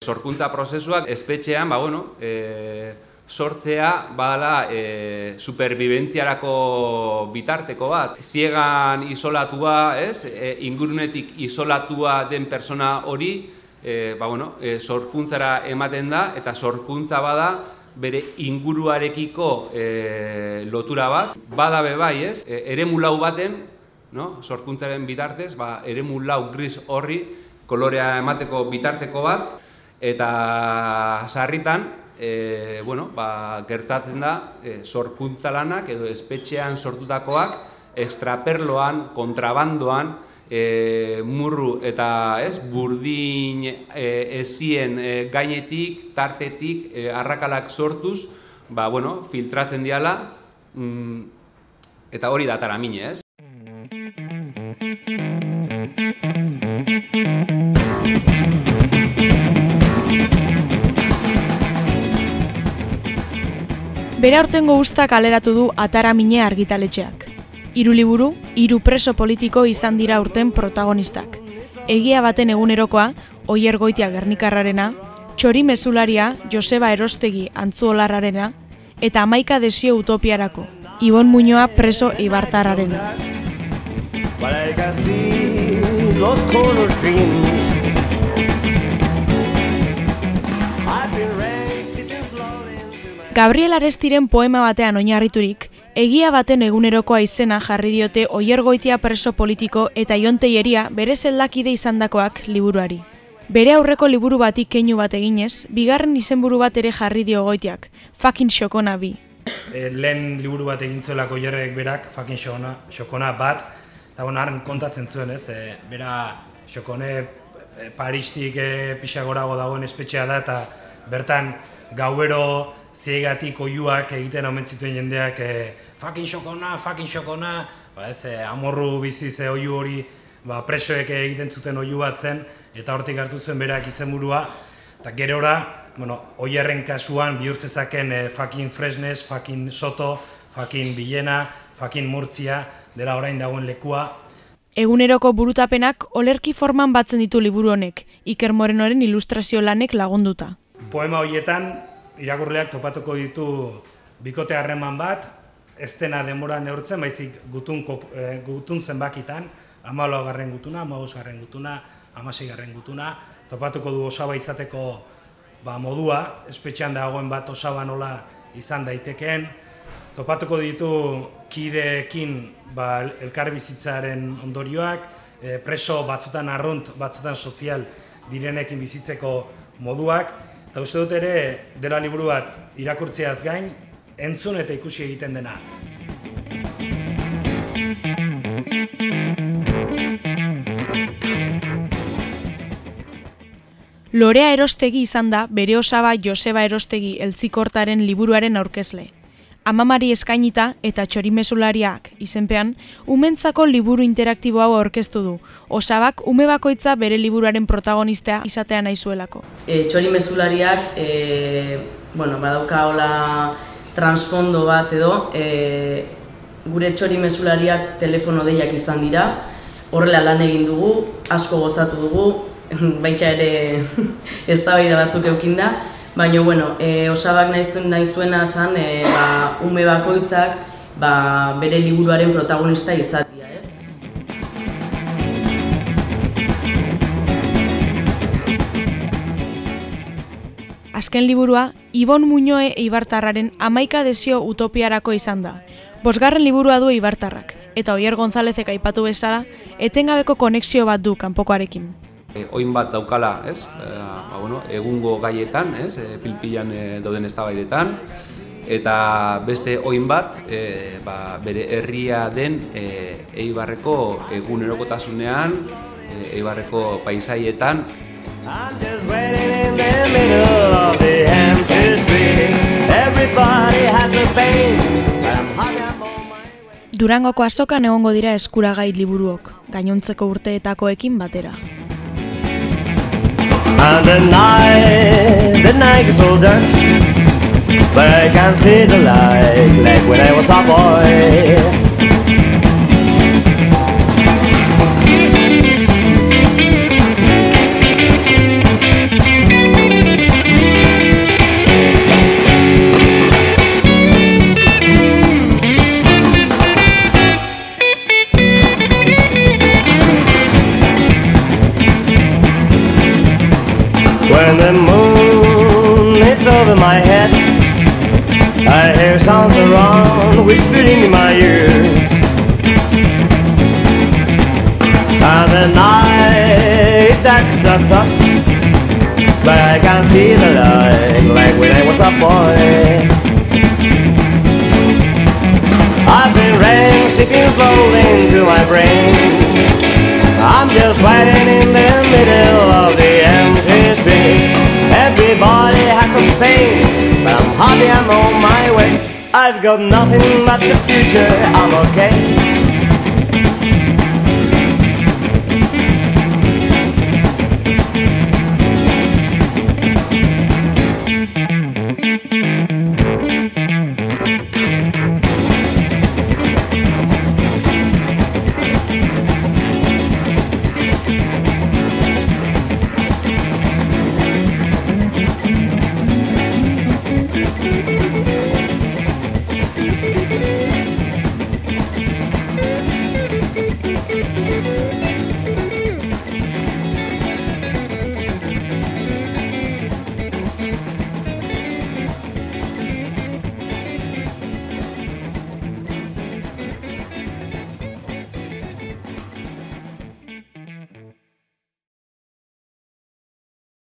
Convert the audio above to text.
Sorkuntza prozesuak espetxean, ba, bueno, e, sortzea badala e, superbibentziarako bitarteko bat. Ziegan isolatua, ez, e, ingurunetik isolatua den persona hori, e, ba, bueno, e, sorkuntzara ematen da, eta sorkuntza bada bere inguruarekiko e, lotura bat. Bada be bai, ez, e, ere mulau baten, no? sorkuntzaren bitartez, ba, ere mulau gris horri kolorea emateko bitarteko bat, eta sarritan, e, bueno, ba, gertatzen da, e, sorkuntza lanak edo espetxean sortutakoak, extraperloan, kontrabandoan, e, murru eta ez burdin e, ezien e, gainetik, tartetik, e, arrakalak sortuz, ba, bueno, filtratzen diala, mm, eta hori da taramine, ez? Bere aurtengo ustak aleratu du atara mine argitaletxeak. Hiru liburu, hiru preso politiko izan dira urten protagonistak. Egia baten egunerokoa, Oier Goitia Gernikarrarena, Txori Mesularia, Joseba Erostegi Antzuolarrarena, eta Amaika Desio Utopiarako, Ibon Muñoa preso Ibartarrarena. Gabriel Arestiren poema batean oinarriturik, egia baten egunerokoa izena jarri diote Oiergoitia preso politiko eta Ionteieria bere zeldakide izandakoak liburuari. Bere aurreko liburu batik keinu bat eginez, bigarren izenburu bat ere jarri dio goitiak, fucking xokona bi. E, lehen liburu bat egintzuelako jerrek berak, fucking xokona, xokona bat, eta bon, kontatzen zuen ez, e, bera xokone e, paristik e, pixagorago dagoen espetxea da, eta bertan gauero ziegatik oiuak egiten omen zituen jendeak e, fucking xokona, fucking xokona, ba ez, e, amorru bizi ze oiu hori ba, presoek egiten zuten oiu bat zen, eta hortik hartu zuen berak izenburua, eta gerora, bueno, oierren kasuan bihurtzezaken e, fucking fresnes, fucking soto, fucking bilena, fucking murtzia, dela orain dagoen lekua. Eguneroko burutapenak olerki forman batzen ditu liburu honek, Iker Morenoren ilustrazio lanek lagunduta. Poema horietan irakurleak topatuko ditu bikote harreman bat, ez dena denbora neurtzen, baizik gutun, e, gutun zenbakitan, amalo garren gutuna, amabos garren gutuna, amasei garren gutuna, topatuko du osaba izateko ba, modua, espetxean dagoen bat osaba nola izan daitekeen, topatuko ditu kideekin ba, elkarbizitzaren ondorioak, e, preso batzutan arrunt, batzutan sozial direnekin bizitzeko moduak, Eta uste dut ere, dela liburu bat irakurtzeaz gain, entzun eta ikusi egiten dena. Lorea erostegi izan da bere osaba Joseba erostegi eltzikortaren liburuaren aurkezle amamari eskainita eta txorimesulariak izenpean, umentzako liburu interaktibo hau aurkeztu du. Osabak ume bakoitza bere liburuaren protagonistea izatea nahi zuelako. E, txorimesulariak, e, bueno, badauka hola transfondo bat edo, e, gure txorimesulariak telefono deiak izan dira, horrela lan egin dugu, asko gozatu dugu, baitza ere ez da batzuk eukinda, Baina, bueno, e, osabak nahi, zuen, nahi zuena esan, e, ba, ume bakoitzak ba, bere liburuaren protagonista izatia, ez? Azken liburua, Ibon Muñoe Ibartarraren amaika desio utopiarako izan da. Bosgarren liburua du Ibartarrak, eta Oier Gonzalezek aipatu bezala, etengabeko konexio bat du kanpokoarekin e, oin bat daukala, ez? E, ba, bueno, egungo gaietan, ez? E, pilpilan e, dauden eztabaidetan eta beste oin bat, e, ba, bere herria den e, Eibarreko egunerokotasunean, e, Eibarreko paisaietan Durangoko azokan egongo dira eskuragai liburuok, gainontzeko urteetakoekin batera. And the night, the night is so dark But I can see the light like when I was a boy my head, I hear sounds around whispering in my ears. And the night dark's a thought, but I can see the light like when I was a boy. I've been rain seeping slowly into my brain. I'm just waiting in the middle happy I'm on my way. I've got nothing but the future, I'm okay.